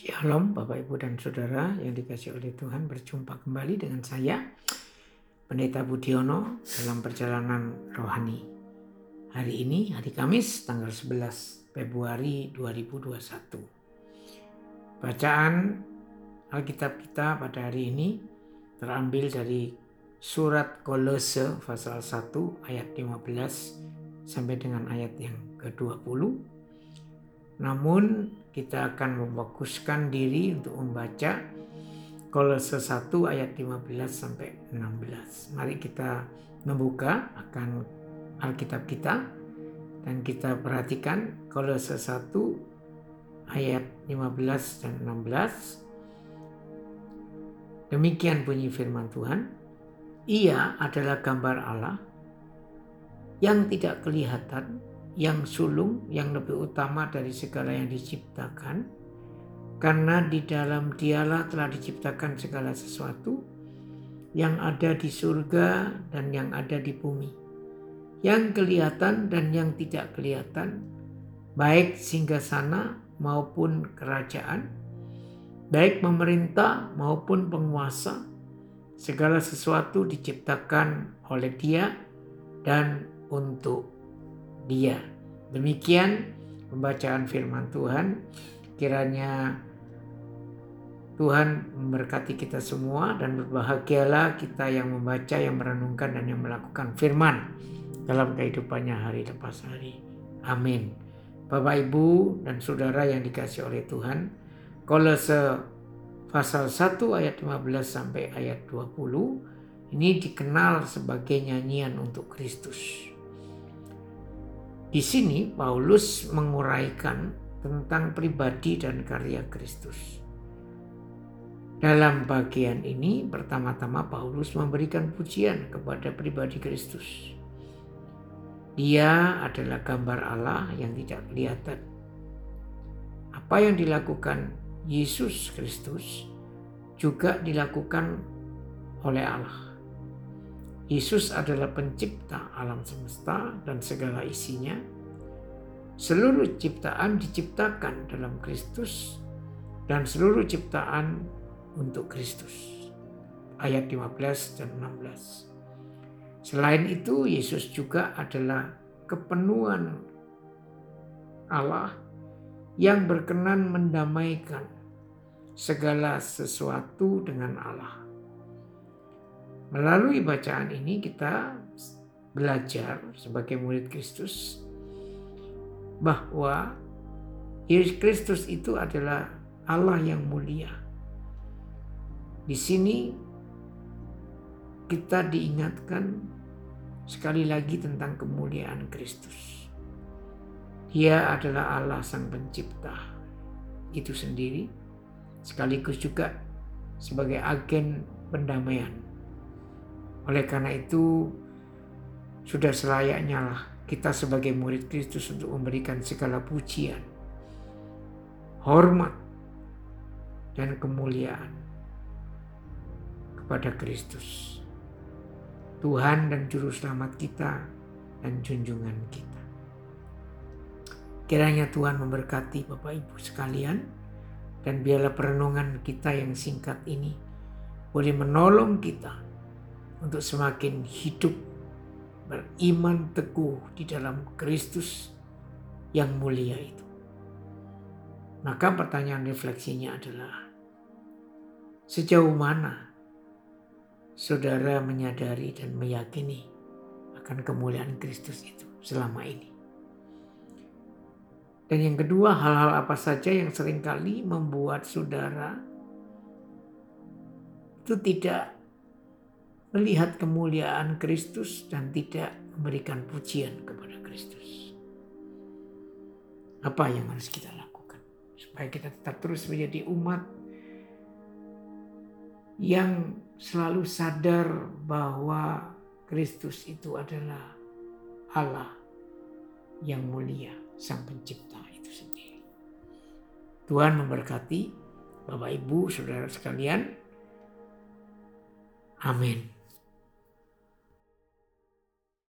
Shalom Bapak Ibu dan Saudara yang dikasih oleh Tuhan berjumpa kembali dengan saya Pendeta Budiono dalam perjalanan rohani. Hari ini hari Kamis tanggal 11 Februari 2021. Bacaan Alkitab kita pada hari ini terambil dari surat Kolose pasal 1 ayat 15 sampai dengan ayat yang ke-20 namun kita akan memfokuskan diri untuk membaca Kolose 1 ayat 15 sampai 16. Mari kita membuka akan Alkitab kita dan kita perhatikan Kolose 1 ayat 15 dan 16. Demikian bunyi firman Tuhan. Ia adalah gambar Allah yang tidak kelihatan yang sulung, yang lebih utama dari segala yang diciptakan, karena di dalam dialah telah diciptakan segala sesuatu yang ada di surga dan yang ada di bumi, yang kelihatan dan yang tidak kelihatan, baik singgah sana maupun kerajaan, baik pemerintah maupun penguasa, segala sesuatu diciptakan oleh Dia dan untuk dia. Demikian pembacaan firman Tuhan. Kiranya Tuhan memberkati kita semua dan berbahagialah kita yang membaca, yang merenungkan dan yang melakukan firman dalam kehidupannya hari lepas hari. Amin. Bapak, Ibu, dan Saudara yang dikasih oleh Tuhan, Kolose pasal 1 ayat 15 sampai ayat 20 ini dikenal sebagai nyanyian untuk Kristus. Di sini Paulus menguraikan tentang pribadi dan karya Kristus. Dalam bagian ini pertama-tama Paulus memberikan pujian kepada pribadi Kristus. Dia adalah gambar Allah yang tidak kelihatan. Apa yang dilakukan Yesus Kristus juga dilakukan oleh Allah. Yesus adalah pencipta alam semesta dan segala isinya. Seluruh ciptaan diciptakan dalam Kristus dan seluruh ciptaan untuk Kristus. Ayat 15 dan 16. Selain itu, Yesus juga adalah kepenuhan Allah yang berkenan mendamaikan segala sesuatu dengan Allah. Melalui bacaan ini kita belajar sebagai murid Kristus bahwa Yesus Kristus itu adalah Allah yang mulia. Di sini kita diingatkan sekali lagi tentang kemuliaan Kristus. Dia adalah Allah sang pencipta itu sendiri sekaligus juga sebagai agen pendamaian oleh karena itu, sudah selayaknya lah kita sebagai murid Kristus untuk memberikan segala pujian, hormat, dan kemuliaan kepada Kristus. Tuhan dan Juru Selamat kita dan junjungan kita. Kiranya Tuhan memberkati Bapak Ibu sekalian dan biarlah perenungan kita yang singkat ini boleh menolong kita untuk semakin hidup beriman teguh di dalam Kristus yang mulia itu. Maka pertanyaan refleksinya adalah sejauh mana saudara menyadari dan meyakini akan kemuliaan Kristus itu selama ini. Dan yang kedua, hal-hal apa saja yang sering kali membuat saudara itu tidak melihat kemuliaan Kristus dan tidak memberikan pujian kepada Kristus. Apa yang harus kita lakukan supaya kita tetap terus menjadi umat yang selalu sadar bahwa Kristus itu adalah Allah yang mulia, Sang Pencipta itu sendiri. Tuhan memberkati Bapak Ibu, Saudara sekalian. Amin.